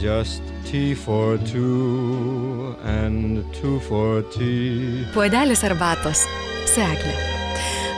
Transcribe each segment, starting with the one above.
Just tea for two and two for tea. Puodelis arbatos. Seklė.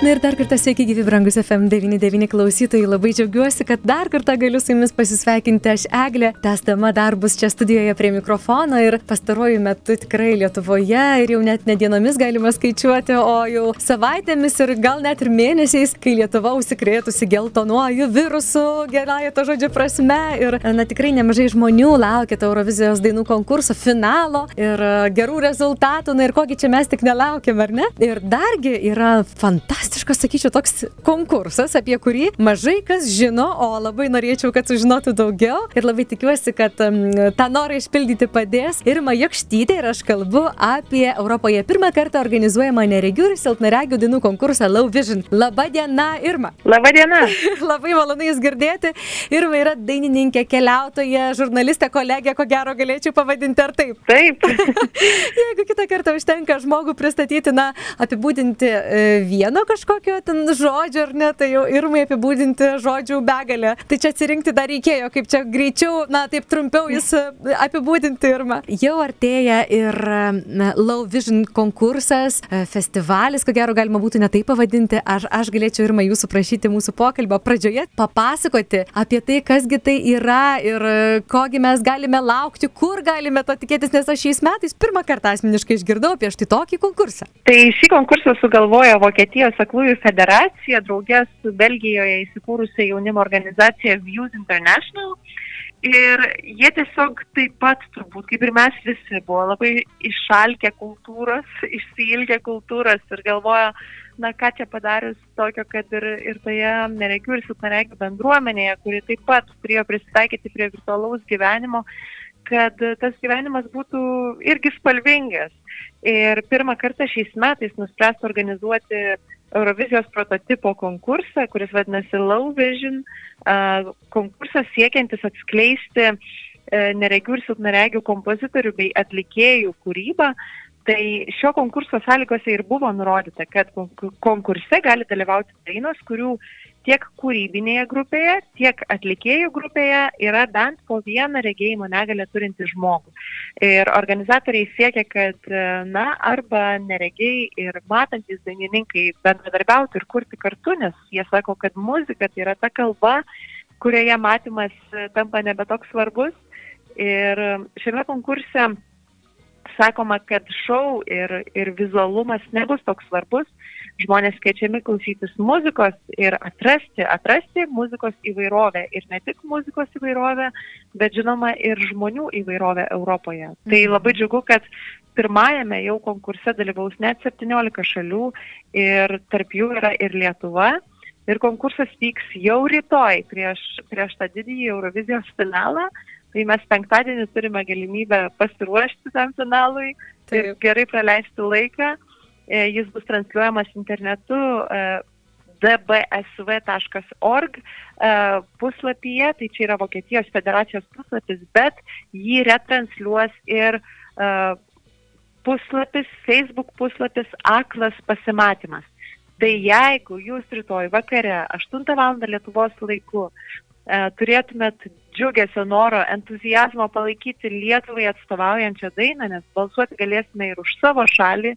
Na ir dar kartą sveiki, gyvi brangus FM99 klausytojai. Labai džiaugiuosi, kad dar kartą galiu su jumis pasisveikinti. Aš Eglė, tęsdama darbus čia studijoje prie mikrofono ir pastaruoju metu tikrai Lietuvoje ir jau net ne dienomis galima skaičiuoti, o jau savaitėmis ir gal net ir mėnesiais, kai Lietuva užsikrėtusi geltonuoju virusu, gerąją to žodžio prasme. Ir na tikrai nemažai žmonių laukia Eurovizijos dainų konkurso finalo ir gerų rezultatų. Na ir kokį čia mes tik nelaukiam, ar ne? Ir dargi yra fantastiška fantastiškas, sakyčiau, toks konkursas, apie kurį mažai kas žino, o labai norėčiau, kad sužinotų daugiau. Ir labai tikiuosi, kad um, tą norą išpildyti padės Irma Jokštytė ir aš kalbu apie Europoje pirmą kartą organizuojamą neregių ir silpnaregių dainų konkursą Low Vision. Labą dieną, Irma. Labą dieną. labai malonu Jūs girdėti. Irma yra dainininkė, keliautoja, žurnalistė, kolegė, ko gero galėčiau pavadinti ar taip. Taip. Jeigu kitą kartą užtenka žmogų pristatyti, na, apibūdinti e, vieno kažkokio kažkokio ten žodžio, ar ne, tai jau irmai apibūdinti žodžių begalę. Tai čia atsirinkti dar reikėjo, kaip čia greičiau, na taip trumpiau jis e, apibūdinti irmą. Jau artėja ir Low Vision konkursas, e, festivalis, ko gero galima būtų ne taip pavadinti. Aš, aš galėčiau irmą jūsų prašyti mūsų pokalbio pradžioje papasakoti apie tai, kasgi tai yra ir e, kogi mes galime laukti, kur galime to tikėtis, nes aš šiais metais pirmą kartą asmeniškai išgirdau apie štai tokį konkursą. Tai šį konkursą sugalvojo Vokietijos aklųjų federacija draugė su Belgijoje įsikūrusia jaunimo organizacija Views International. Ir jie tiesiog taip pat, turbūt, kaip ir mes visi, buvo labai išalkę kultūros, išsilgę kultūros ir galvoja, na ką čia padarius tokio, kad ir, ir toje neregių ir silpnaregių bendruomenėje, kuri taip pat turėjo prisitaikyti prie virtualaus gyvenimo, kad tas gyvenimas būtų irgi spalvingas. Ir pirmą kartą šiais metais nuspręsta organizuoti Eurovizijos prototipo konkursą, kuris vadinasi Low Vision, konkursas siekiantis atskleisti e, neregių ir silpnaregių kompozitorių bei atlikėjų kūrybą. Tai šio konkurso sąlygose ir buvo nurodyta, kad konkurse gali dalyvauti dainos, kurių tiek kūrybinėje grupėje, tiek atlikėjų grupėje yra bent po vieną regėjimo negalę turinti žmogų. Ir organizatoriai siekia, kad, na, arba neregiai ir matantis dainininkai bendradarbiautų ir kurti kartu, nes jie sako, kad muzika tai yra ta kalba, kurioje matymas tampa nebetoks svarbus. Ir šiame konkurse sakoma, kad šau ir, ir vizualumas nebus toks svarbus, žmonės kviečiami klausytis muzikos ir atrasti, atrasti muzikos įvairovę. Ir ne tik muzikos įvairovę, bet žinoma ir žmonių įvairovę Europoje. Tai mhm. labai džiugu, kad pirmajame jau konkurse dalyvaus net 17 šalių ir tarp jų yra ir Lietuva. Ir konkursas vyks jau rytoj prieš, prieš tą didįjį Eurovizijos finalą. Tai mes penktadienį turime galimybę pasiruošti tam finalui Taip. ir gerai praleisti laiką. E, jis bus transliuojamas internetu e, dbsv.org e, puslapyje, tai čia yra Vokietijos federacijos puslapis, bet jį retransliuos ir puslapis, Facebook puslapis Aklas pasimatymas. Tai jeigu jūs rytoj vakare 8 val. Lietuvos laiku turėtumėt džiugesio noro, entuzijazmo palaikyti Lietuvai atstovaujančią dainą, nes balsuoti galėsime ir už savo šalį,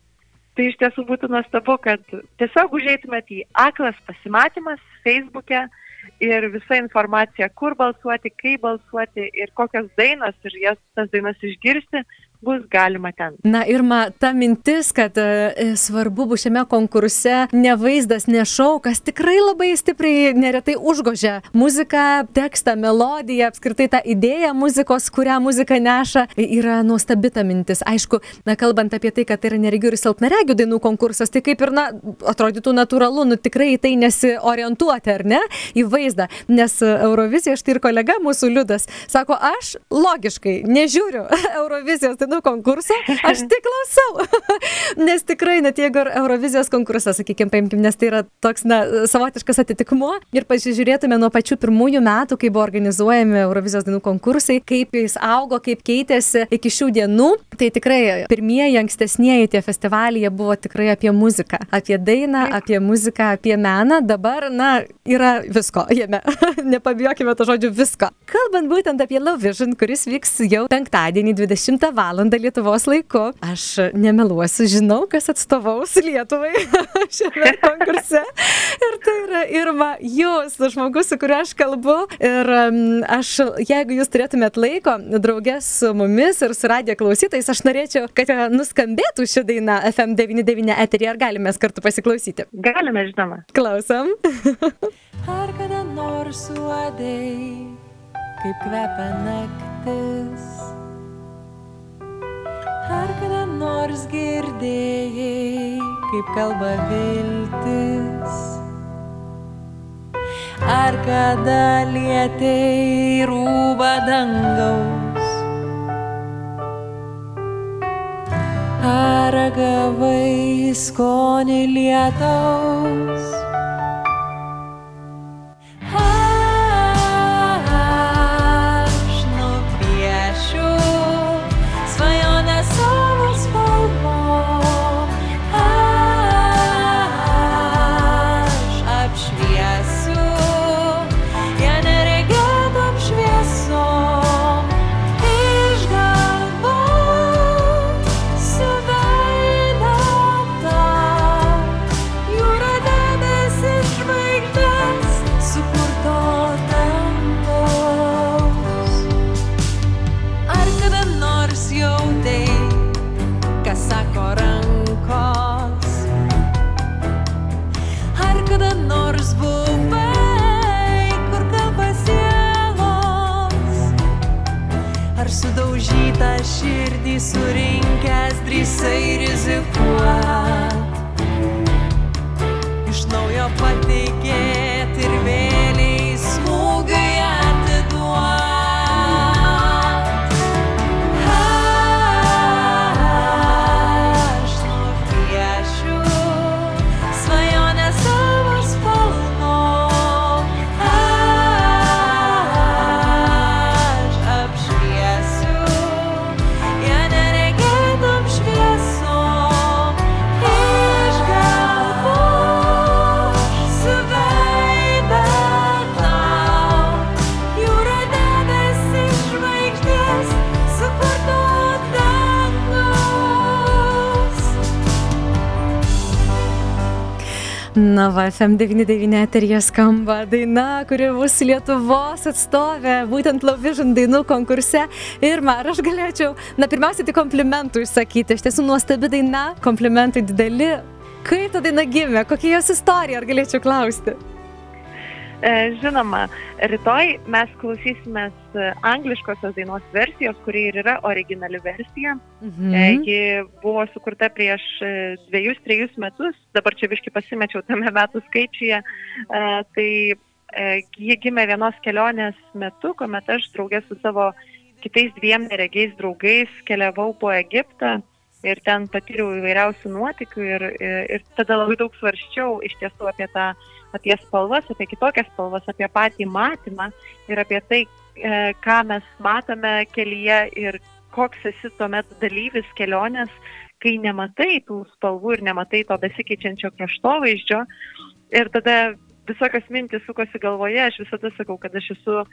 tai iš tiesų būtų nuostabu, kad tiesiog užeitumėt į aklas pasimatymas Facebook'e ir visa informacija, kur balsuoti, kaip balsuoti ir kokios dainos ir jas tas dainas išgirsti, bus galima ten. Na ir ma, ta mintis, kad e, svarbu bus šiame konkurse ne vaizdas, ne šau, kas tikrai labai stipriai neretai užgožia muziką, tekstą, melodiją, apskritai tą idėją muzikos, kurią muzika neša, yra nuostabi ta mintis. Aišku, na kalbant apie tai, kad tai yra neregių ir silpnaregių dainų konkursas, tai kaip ir, na, atrodytų natūralu, nu tikrai tai nesiorientuoti, ar ne, į vaizdą, nes Eurovizija, štai ir kolega mūsų Liudas, sako, aš logiškai nežiūriu Eurovizijos, tai dainų konkurso, aš tik klausau. nes tikrai, net jeigu Eurovizijos konkursas, sakykime, paimkim, nes tai yra toks, na, savotiškas atitikmuo ir pasižiūrėtume nuo pačių pirmųjų metų, kai buvo organizuojami Eurovizijos dainų konkursai, kaip jis augo, kaip keitėsi iki šių dienų, tai tikrai pirmieji, ankstesnieji tie festivaliai buvo tikrai apie muziką, apie dainą, apie muziką, apie meną. Dabar, na, yra visko jame. Nepabijokime to žodžio visko. Kalbant būtent apie Love Vision, kuris vyks jau penktadienį 20 val. Lietuvos laiku, aš nemeluosiu, žinau, kas atstovaus Lietuvai šiame konkurse. Ir tai yra Irma, jūs, žmogus, su kuriuo aš kalbu. Ir aš, jeigu jūs turėtumėt laiko, draugės su mumis ir su radijo klausytais, aš norėčiau, kad nuskambėtų ši daina FM99 eterį. Ar galime kartu pasiklausyti? Galime, žinoma. Klausom. Ar kada nors suodėjai, kaip kvepia naktis? Ar kada nors girdėjai, kaip kalba viltis? Ar kada lietėjai rūbą dangaus? Ar gavai skonį lietaus? Na, va, FM99 eterija skamba daina, kuri bus Lietuvos atstovė, būtent Lovižin dainų konkurse. Ir man, aš galėčiau, na, pirmiausia, tai komplimentų išsakyti. Iš tiesų nuostabi daina, komplimentai dideli. Kaip ta daina gimė, kokia jos istorija, ar galėčiau klausti? E, Žinoma, rytoj mes klausysimės e, angliškosios dainos versijos, kuri ir yra originali versija. Mhm. E, Ji buvo sukurta prieš dviejus, trejus metus, dabar čia viški pasimečiau tame metų skaičiuje. Tai ji gimė vienos kelionės metu, kuomet aš draugė su savo kitais dviem neregiais draugais keliavau po Egiptą ir ten patyriau įvairiausių nuotikių ir, ir, ir tada labai daug svarščiau iš tiesų apie tą, apie spalvas, apie kitokias spalvas, apie patį matymą ir apie tai, e, ką mes matome kelyje ir koks esi tuomet dalyvis kelionės, kai nematai tų spalvų ir nematai to besikeičiančio kraštovaizdžio. Ir tada visokios mintis sukosi galvoje, aš visada sakau, kad aš esu a,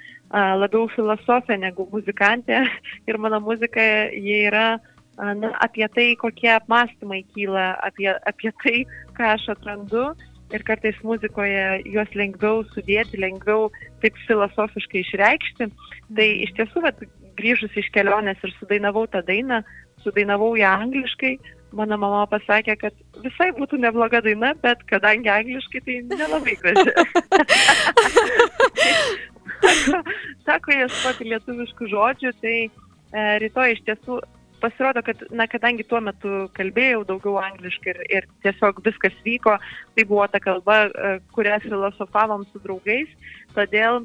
labiau filosofė negu muzikantė ir mano muzika jie yra a, na, apie tai, kokie apmąstymai kyla, apie, apie tai, ką aš atrandu. Ir kartais muzikoje juos lengviau sudėti, lengviau taip filosofiškai išreikšti. Tai iš tiesų, vat, grįžus iš kelionės ir sudainavau tą dainą, sudainavau ją angliškai, mano mama pasakė, kad visai būtų nebloga daina, bet kadangi angliškai tai nelabai graži. Sako ieškoti lietuviškų žodžių, tai e, rytoj iš tiesų pasirodo, kad, na, kadangi tuo metu kalbėjau daugiau angliškai ir, ir tiesiog viskas vyko, tai buvo ta kalba, e, kurią filosofavom su draugais, todėl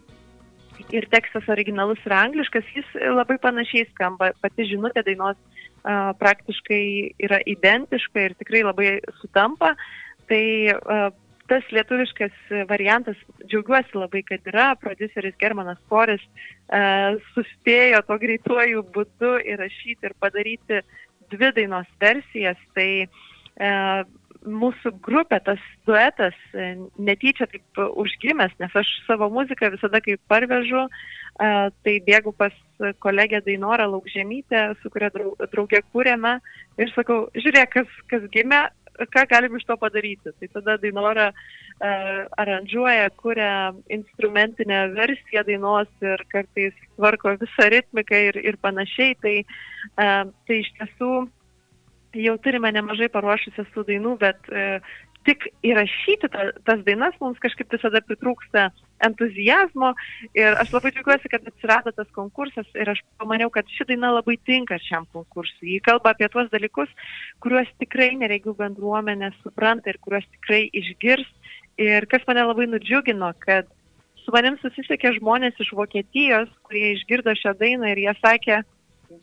ir tekstas originalus yra angliškas, jis labai panašiai skamba, pati žinutė dainos a, praktiškai yra identiška ir tikrai labai sutampa. Tai a, tas lietuviškas variantas, džiaugiuosi labai, kad yra, produceris Germanas Koris uh, suspėjo to greituoju būdu įrašyti ir padaryti dvi dainos versijas. Tai uh, mūsų grupė, tas duetas e, netyčia taip užgimęs, nes aš savo muziką visada kaip parvežu, tai bėgu pas kolegę Dainorą Laukžemytę, su kuria draugė kūrėme ir sakau, žiūrėk, kas, kas gimė, ką galim iš to padaryti. Tai tada Dainora uh, aranžuoja, kuria instrumentinę versiją dainos ir kartais tvarko visą ritmiką ir, ir panašiai. Tai, uh, tai iš tiesų jau turime nemažai paruošusių tų dainų, bet uh, tik įrašyti ta, tas dainas mums kažkaip visada pritrūksta entuzijazmo ir aš labai džiaugiuosi, kad atsirado tas konkursas ir aš pamaniau, kad ši daina labai tinka šiam konkursui. Ji kalba apie tuos dalykus, kuriuos tikrai nereigių bendruomenė supranta ir kuriuos tikrai išgirs. Ir kas mane labai nudžiugino, kad su manim susisiekė žmonės iš Vokietijos, kurie išgirdo šią dainą ir jie sakė,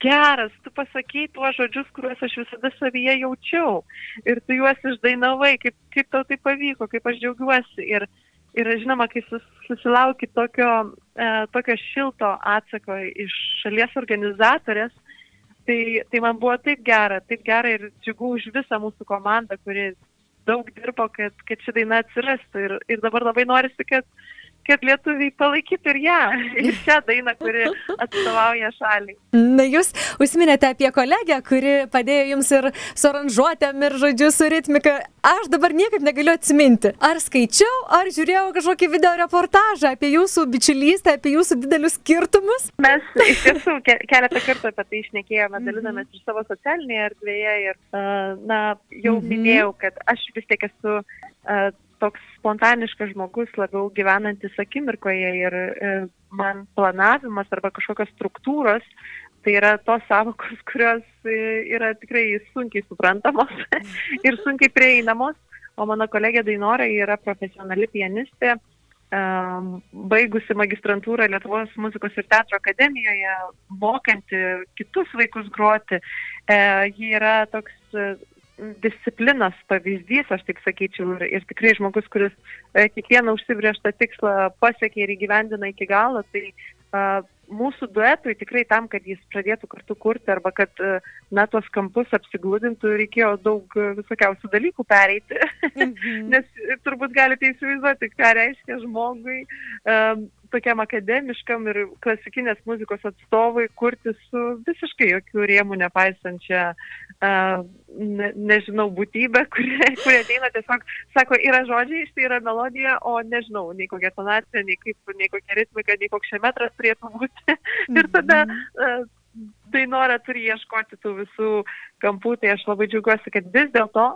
geras, tu pasakėjai tuos žodžius, kuriuos aš visada savyje jaučiau. Ir tu juos išdainavai, kaip, kaip tau tai pavyko, kaip aš džiaugiuosi. Ir, ir žinoma, kai sus, susilauki tokio, e, tokio šilto atsako iš šalies organizatorės, tai, tai man buvo taip gera, taip gera ir džiugu už visą mūsų komandą, kuri daug dirbo, kad, kad ši daina atsirastų. Ir, ir dabar labai norisi, kad kad lietuviai palaikytų ir ją, ir šią dainą, kuri atstovauja šaliai. Na, jūs užsiminėte apie kolegę, kuri padėjo jums ir su aranžuotėm, ir žodžiu, su ritmika. Aš dabar niekaip negaliu atsiminti. Ar skaičiau, ar žiūrėjau kažkokį video reportažą apie jūsų bičiulystę, apie jūsų didelius skirtumus? Mes iš tiesų ke keletą kartų apie tai išnekėjome, dalinamės ir savo socialinėje erdvėje. Ir, uh, na, jau Mhm. minėjau, kad aš vis tiek esu uh, toks spontaniškas žmogus, labiau gyvenantis akimirkoje ir e, man planavimas arba kažkokios struktūros, tai yra tos savokos, kurios e, yra tikrai sunkiai suprantamos ir sunkiai prieinamos, o mano kolegė Dainora yra profesionali pianistė, um, baigusi magistrantūrą Lietuvos muzikos ir teatro akademijoje, mokanti kitus vaikus groti. E, ji yra toks e, disciplinos pavyzdys, aš tik sakyčiau, ir, ir tikrai žmogus, kuris e, kiekvieną užsibriežtą tikslą pasiekė ir įgyvendina iki galo, tai e, mūsų duetui tikrai tam, kad jis pradėtų kartu kurti arba kad, e, na, tuos kampus apsiglūdintų, reikėjo daug e, visokiausių dalykų pereiti, Mhm. nes e, turbūt galite įsivaizduoti, ką reiškia žmogui. Um, tokiam akademiškam ir klasikinės muzikos atstovui kurti su visiškai jokių rėmų nepaisančia, uh, ne, nežinau, būtybė, kurie, kurie ateina tiesiog, sako, yra žodžiai, štai yra melodija, o nežinau, nei kokia tonacija, nei, kaip, nei kokia ritmika, nei koks šiametras turėtų būti. ir tada uh, Dainora turi ieškoti tų visų kampų, tai aš labai džiaugiuosi, kad vis dėlto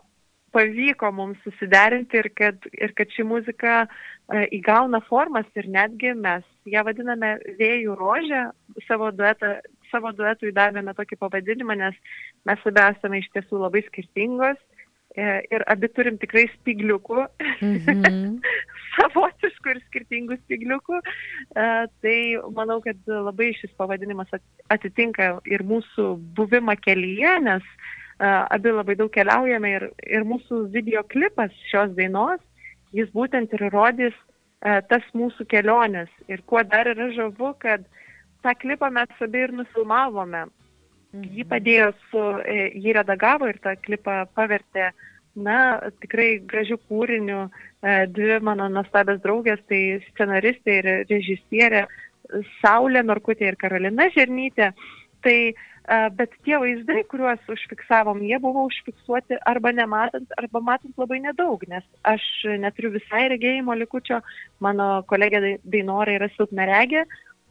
pavyko mums susiderinti ir kad, ir kad ši muzika e, įgauna formas ir netgi mes ją vadiname vėjų rožę, savo, duetą, savo duetui davėme tokį pavadinimą, nes mes abi esame iš tiesų labai skirtingos e, ir abi turim tikrai spigliukų, Mhm. savotiškų ir skirtingų spigliukų. E, tai manau, kad labai šis pavadinimas at- atitinka ir mūsų buvimą kelyje, nes e, abi labai daug keliaujame ir, ir mūsų videoklipas šios dainos, jis būtent ir rodys tas mūsų keliones. Ir kuo dar yra žavu, kad tą klipą mes abi ir nufilmavome. Jį padėjo su, e, jį redagavo ir tą klipą pavertė, na, tikrai gražių kūrinių. E, Dvi mano nuostabios draugės, tai scenaristė ir režisierė Saulė Norkutė ir Karolina Žernytė. Tai, e, bet tie vaizdai, kuriuos užfiksavom, jie buvo užfiksuoti arba nematant, arba matant labai nedaug, nes aš neturiu visai regėjimo likučio, mano kolegė Dai- Dainora yra silpnaregė,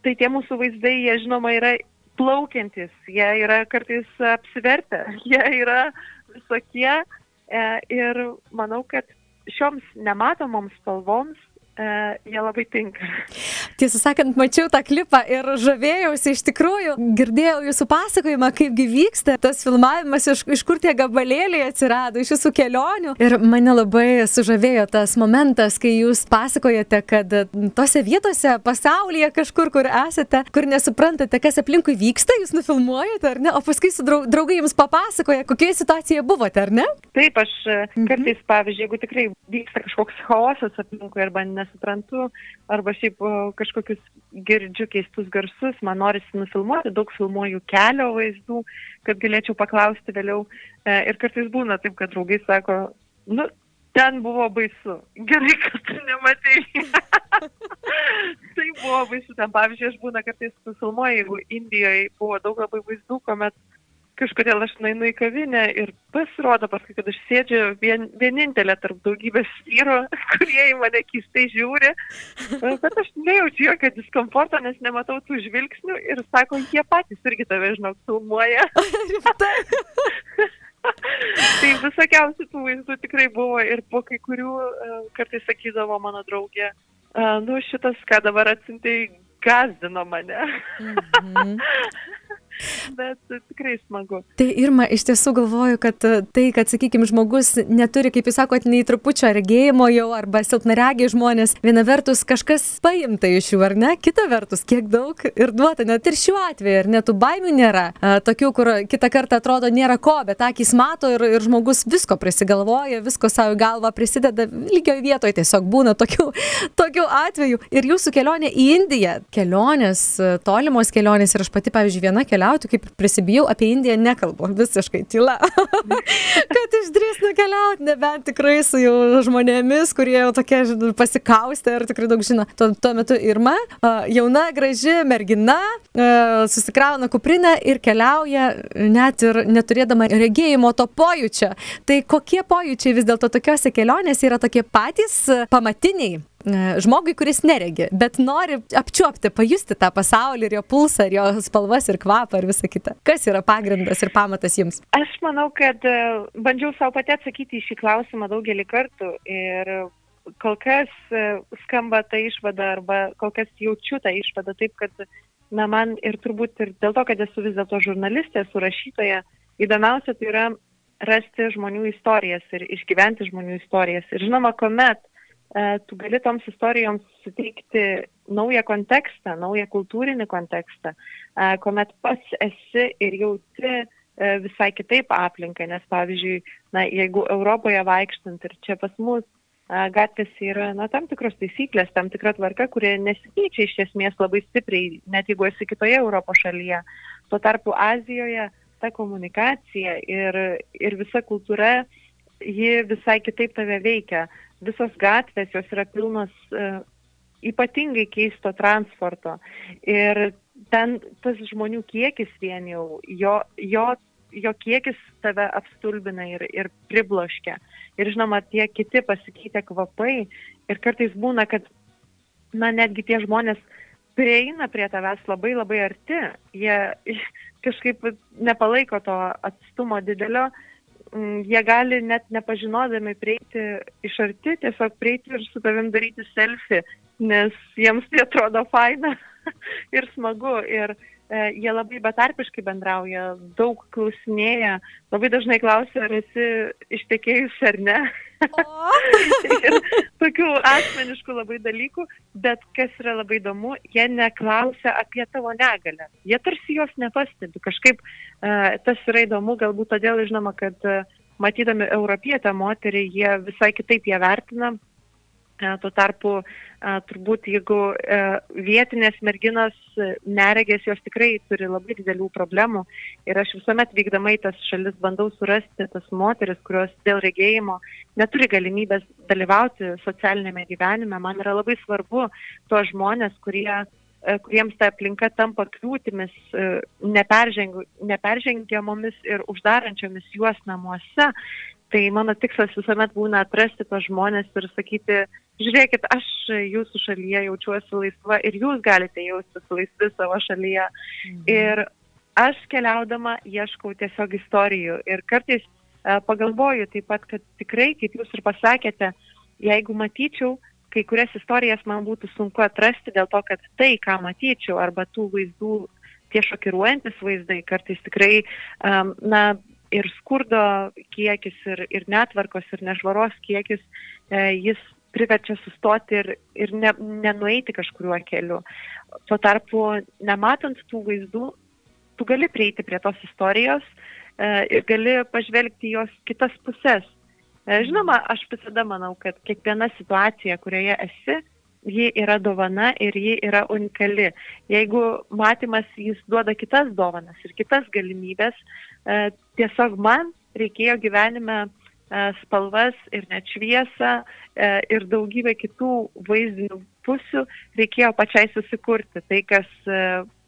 tai tie mūsų vaizdai, jie žinoma yra plaukiantis, jie yra kartais apsivertę, jie yra visokie e, ir manau, kad šioms nematomoms spalvoms uh, jie labai tinka. Tiesą sakant, mačiau tą klipą ir žavėjausi iš tikrųjų. Girdėjau jūsų pasakojimą, kaipgi vyksta tas filmavimas, iš, iš kur tie gabalėliai atsirado, iš jūsų kelionių. Ir mane labai sužavėjo tas momentas, kai jūs pasakojate, kad tose vietose pasaulyje kažkur, kur esate, kur nesuprantate, kas aplinkui vyksta, jūs nufilmuojate, ar ne? O paskui su drau- draugai jums papasakoja, kokioje situacijoje buvote, ar ne? Taip, aš mhm. kartais, pavyzdžiui, jeigu tikrai vyksta kažkoks chaosas aplinkui arba nesuprantu, arba šiaip o, kažkokius girdžiu keistus garsus, man norisi nufilmuoti, daug filmuoju kelio vaizdų, kad galėčiau paklausti vėliau. E, Ir kartais būna taip, kad draugai sako, nu, ten buvo baisu. Gerai, kad tu nematai. tai buvo baisu. Ten, pavyzdžiui, aš būna kartais nufilmuoju, jeigu Indijoje buvo daug labai vaizdų, kuomet kažkodėl aš nueinu į kavinę ir pasirodo paskui, kad aš sėdžiu vien, vienintelė tarp daugybės vyrų, kurie į mane keistai žiūri, bet aš nejaučiu jokio diskomforto, nes nematau tų žvilgsnių ir sako, jie patys irgi tave, žinok, filmuoja. tai visokiausių tų vaizdų tikrai buvo ir po kai kurių e, kartais sakydavo mano draugė, "A, nu šitas, ką dabar atsintai, gazdino mane. Bet e, tikrai smagu. Tai Irma, iš tiesų galvoju, kad e, tai, kad, sakykime, žmogus neturi, kaip jūs sakote, nei trupučio regėjimo jau arba silpnaregiai žmonės, viena vertus kažkas paimta iš jų, ar ne? Kita vertus, kiek daug ir duota, net ir šiuo atveju, ar net tų baimių nėra. A, tokių, kur kitą kartą atrodo nėra ko, bet akis mato ir, ir žmogus visko prisigalvoja, visko savo galvą prisideda, lygioje vietoje tiesiog būna tokių, tokių atvejų. Ir jūsų kelionė į Indiją, kelionės, e, tolimos kelionės ir aš pati, pavyzdžiui, viena keliauti, kaip prisibijau, apie Indiją nekalbu, visiškai tyla. kad išdrįs nukeliauti, nebent tikrai su jau žmonėmis, kurie jau tokie pasikaustę ir tikrai daug žino. Tuo, tuo metu Irma, jauna, graži mergina, susikrauna kuprinę ir keliauja net ir neturėdama regėjimo to pojūčio. Tai kokie pojūčiai vis dėlto tokiuose kelionėse yra tokie patys pamatiniai? E, Žmogui, kuris neregi, bet nori apčiuopti, pajusti tą pasaulį ir jo pulsą, ir jo spalvas, ir kvapą, ir visą kitą. Kas yra pagrindas ir pamatas jums? Aš manau, kad e, bandžiau savo pati atsakyti į šį klausimą daugelį kartų ir kol kas e, skamba ta išvada arba kol kas jaučiu tą išvadą taip, kad na, man ir turbūt ir dėl to, kad esu vis dėlto žurnalistė, esu rašytoja, įdomiausia tai yra rasti žmonių istorijas ir išgyventi žmonių istorijas. Ir žinoma, kuomet tu gali toms istorijoms suteikti naują kontekstą, naują kultūrinį kontekstą, e, kuomet pats esi ir jauti e, visai kitaip aplinką, nes pavyzdžiui, na, jeigu Europoje vaikštant ir čia pas mus e, gatvėse yra na, tam tikros taisyklės, tam tikra tvarka, kurie nesikeičia iš esmės labai stipriai, net jeigu esi kitoje Europos šalyje. Tuo tarpu Azijoje ta komunikacija ir, ir visa kultūra, ji visai kitaip tave veikia. Visos gatvės, jos yra pilnos uh, ypatingai keisto transporto. Ir ten tas žmonių kiekis vien jau, jo, jo, jo kiekis tave apstulbina ir, ir pribloškia. Ir žinoma, tie kiti pasikeitę kvapai. Ir kartais būna, kad, na, netgi tie žmonės prieina prie tavęs labai labai arti. Jie kažkaip nepalaiko to atstumo didelio. Mm, Jie gali net nepažinodami prieiti iš arti, tiesiog prieiti ir su tavim daryti selfie, nes jiems tai atrodo faina ir smagu. Ir e, jie labai betarpiškai bendrauja, daug klausinėja, labai dažnai klausia, ar esi ištekėjusi ar ne. ir tokių asmeniškų labai dalykų, bet kas yra labai įdomu, jie neklausia apie tavo negalę. Jie tarsi jos nepastebi. Kažkaip uh, tas yra įdomu, galbūt todėl žinoma, kad uh, matydami europietę moterį, jie visai kitaip ją vertina. E, Tuo tarpu e, turbūt jeigu e, vietinės merginos neregės, jos tikrai turi labai didelių problemų ir aš visuomet vykdama į tas šalis bandau surasti tas moteris, kurios dėl regėjimo neturi galimybės dalyvauti socialinėme gyvenime. Man yra labai svarbu tuos žmonės, kurie kuriems ta aplinka tampa kliūtimis, neperžengiamomis ir uždarančiomis juos namuose. Tai mano tikslas visuomet būna atrasti tos žmonės ir sakyti, žiūrėkit, aš jūsų šalyje jaučiuosi laisva ir jūs galite jaustis laisvi savo šalyje. Mhm. Ir aš keliaudama ieškau tiesiog istorijų ir kartais e, pagalvoju taip pat, kad tikrai, kaip jūs ir pasakėte, jeigu matyčiau, kai kurias istorijas man būtų sunku atrasti dėl to, kad tai, ką matyčiau, arba tų vaizdų, tie šokiruojantis vaizdai, kartais tikrai, um, na, ir skurdo kiekis, ir, ir netvarkos, ir nešvaros kiekis, e, jis priverčia sustoti ir, ir ne, nenueiti kažkuriuo keliu. Tuo tarpu, nematant tų vaizdų, tu gali prieiti prie tos istorijos e, ir gali pažvelgti jos kitas pusės. E, žinoma, aš visada manau, kad kiekviena situacija, kurioje esi, ji yra dovana ir ji yra unikali. Jeigu matymas jis duoda kitas dovanas ir kitas galimybės, e, tiesiog man reikėjo gyvenime spalvas ir net šviesą e, ir daugybę kitų vaizdinių pusių reikėjo pačiai susikurti. Tai, kas e,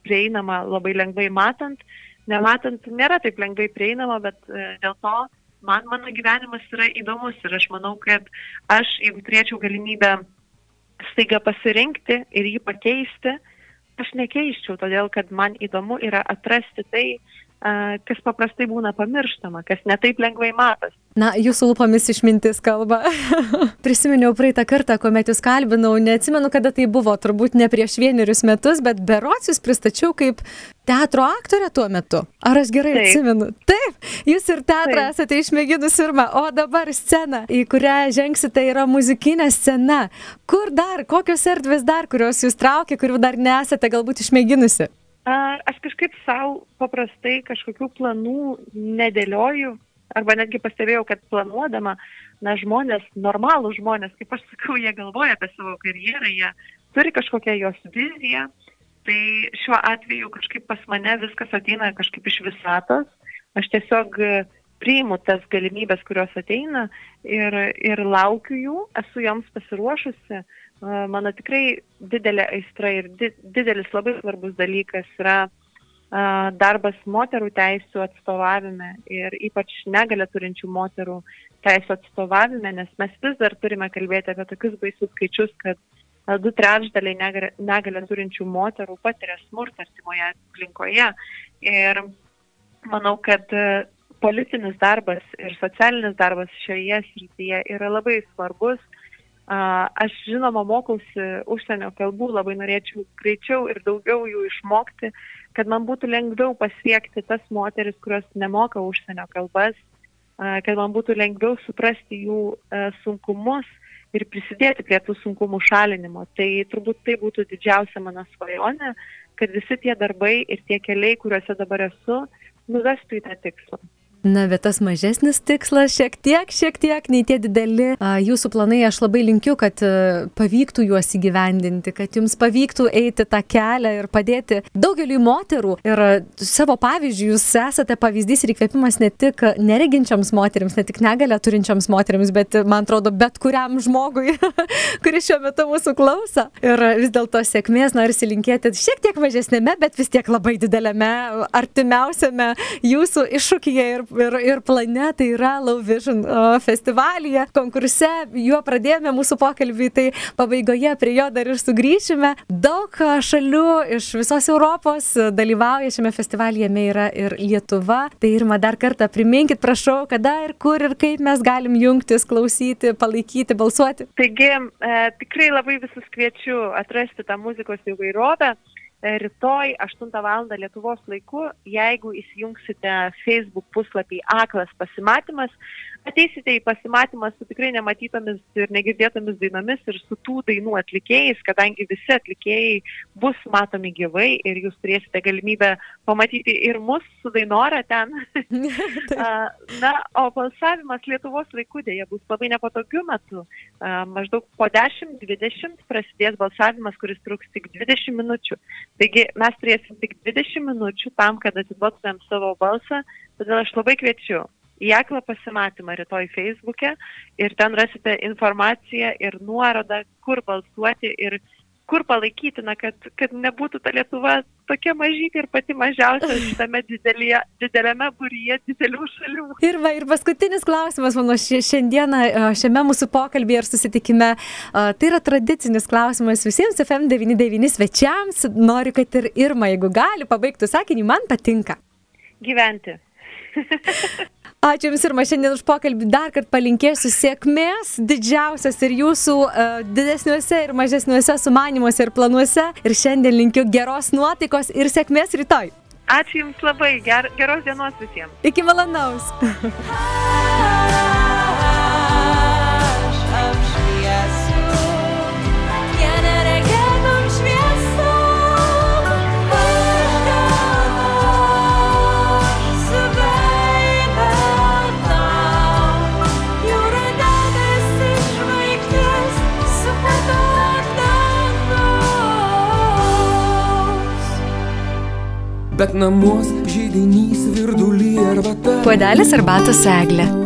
prieinama labai lengvai matant, nematant nėra taip lengvai prieinama, bet e, dėl to man mano gyvenimas yra įdomus ir aš manau, kad aš, jeigu turėčiau galimybę staiga pasirinkti ir jį pakeisti, aš nekeiščiau, todėl kad man įdomu yra atrasti tai, a, kas paprastai būna pamirštama, kas netaip lengvai matas. Na, jūsų lūpomis išmintis kalba. Prisiminiau praeitą kartą, kuomet jūs kalbinau, neatsimenu, kada tai buvo, turbūt ne prieš vienerius metus, bet berots jūs pristačiau kaip teatro aktorė tuo metu. Ar aš gerai Taip. atsimenu? Taip, jūs ir teatrą Taip. esate išmėginus pirmą, o dabar scena, į kurią žengsite, yra muzikinė scena. Kur dar, kokios erdvės dar, kurios jūs traukia, kurių dar nesate galbūt išmėginusi? Aš kažkaip savo paprastai kažkokių planų nedėlioju, arba netgi pastebėjau, kad planuodama, na, žmonės, normalų žmonės, kaip aš sakau, jie galvoja apie savo karjerą, jie turi kažkokią jos viziją. Tai šiuo atveju kažkaip pas mane viskas ateina kažkaip iš visatos. Aš tiesiog priimu tas galimybės, kurios ateina ir, ir laukiu jų, esu joms pasiruošusi. E, Mano tikrai didelė aistra ir di, didelis labai svarbus dalykas yra a, darbas moterų teisų atstovavime ir ypač negalę turinčių moterų teisų atstovavime, nes mes vis dar turime kalbėti apie tokius baisius skaičius, kad a, du trečdaliai negalę- negalę turinčių moterų patiria smurtą artimoje aplinkoje. Ir manau, kad e, politinis darbas ir socialinis darbas šioje srityje yra labai svarbus. Aš žinoma mokausi užsienio kalbų, labai norėčiau greičiau ir daugiau jų išmokti, kad man būtų lengviau pasiekti tas moteris, kurios nemoka užsienio kalbas, kad man būtų lengviau suprasti jų a, sunkumus ir prisidėti prie tų sunkumų šalinimo. Tai turbūt tai būtų didžiausia mano svajonė, kad visi tie darbai ir tie keliai, kuriuose dabar esu, nuvestų į tą tikslą. Na, bet tas mažesnis tikslas šiek tiek, šiek tiek, nei tie dideli jūsų planai, aš labai linkiu, kad a, pavyktų juos įgyvendinti, kad jums pavyktų eiti tą kelią ir padėti daugeliui moterų. Ir a, savo pavyzdžių jūs esate pavyzdys ir įkvėpimas ne tik nereginčiams moteriams, ne tik negalę turinčiams moteriams, bet man atrodo bet kuriam žmogui, kuris šiuo metu mūsų klauso. Ir a, vis dėlto sėkmės norisi linkėti šiek tiek mažesnėme, bet vis tiek labai dideliame, artimiausiame jūsų iššūkyje ir, ir, ir plane, tai yra Low Vision festivalyje, konkurse, juo pradėjome mūsų pokalbį, tai pabaigoje prie jo dar ir sugrįšime. Daug šalių iš visos Europos dalyvauja šiame festivalyje, jame yra ir Lietuva. Tai Irma, dar kartą priminkit, prašau, kada ir kur ir kaip mes galim jungtis, klausyti, palaikyti, balsuoti. Taigi, e, tikrai labai visus kviečiu atrasti tą muzikos įvairovę. Rytoj 8 val. Lietuvos laiku, jeigu įsijungsite Facebook puslapį Aklas pasimatymas, ateisite į pasimatymą su tikrai nematytomis ir negirdėtomis dainomis ir su tų dainų atlikėjais, kadangi visi atlikėjai bus matomi gyvai ir jūs turėsite galimybę pamatyti ir mus su dainora ten. Na, o balsavimas Lietuvos laikų dėja bus labai nepatogiu metu. Maždaug po 10-20 prasidės balsavimas, kuris truks tik 20 minučių. Taigi mes turėsim tik 20 minučių tam, kad atiduotumėm savo balsą, todėl aš labai kviečiu į aklą pasimatymą rytoj Facebook'e ir ten rasite informaciją ir nuorodą, kur balsuoti ir kur palaikyti, na, kad, kad nebūtų ta Lietuva tokia mažytė ir pati mažiausia šitame didelėje, dideliame būryje didelių šalių. Ir, va, ir paskutinis klausimas, mano šia- šiandieną šiame mūsų pokalbėje ir susitikime. Tai yra tradicinis klausimas visiems FM99 svečiams. Noriu, kad ir Irma, jeigu gali, pabaigtų sakinį, man patinka. Gyventi. Ačiū Jums ir man šiandien už pokalbį. Dar kartą palinkėsiu sėkmės, didžiausias ir Jūsų uh, didesniuose ir mažesniuose sumanimuose ir planuose. Ir šiandien linkiu geros nuotaikos ir sėkmės rytoj. Ačiū Jums labai, ger, geros dienos visiems. Iki malonaus. Bet namuos žydinys virdulį arbata. Puodelis arbatos seglė.